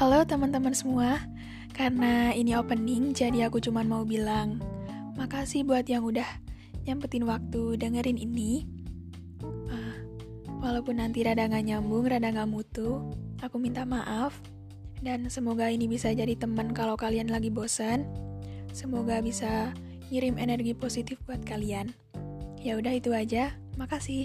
Halo teman-teman semua, karena ini opening jadi aku cuman mau bilang makasih buat yang udah nyempetin waktu dengerin ini. Uh, walaupun nanti rada gak nyambung, rada gak mutu, aku minta maaf. Dan semoga ini bisa jadi teman kalau kalian lagi bosan. Semoga bisa ngirim energi positif buat kalian. Ya udah itu aja, makasih.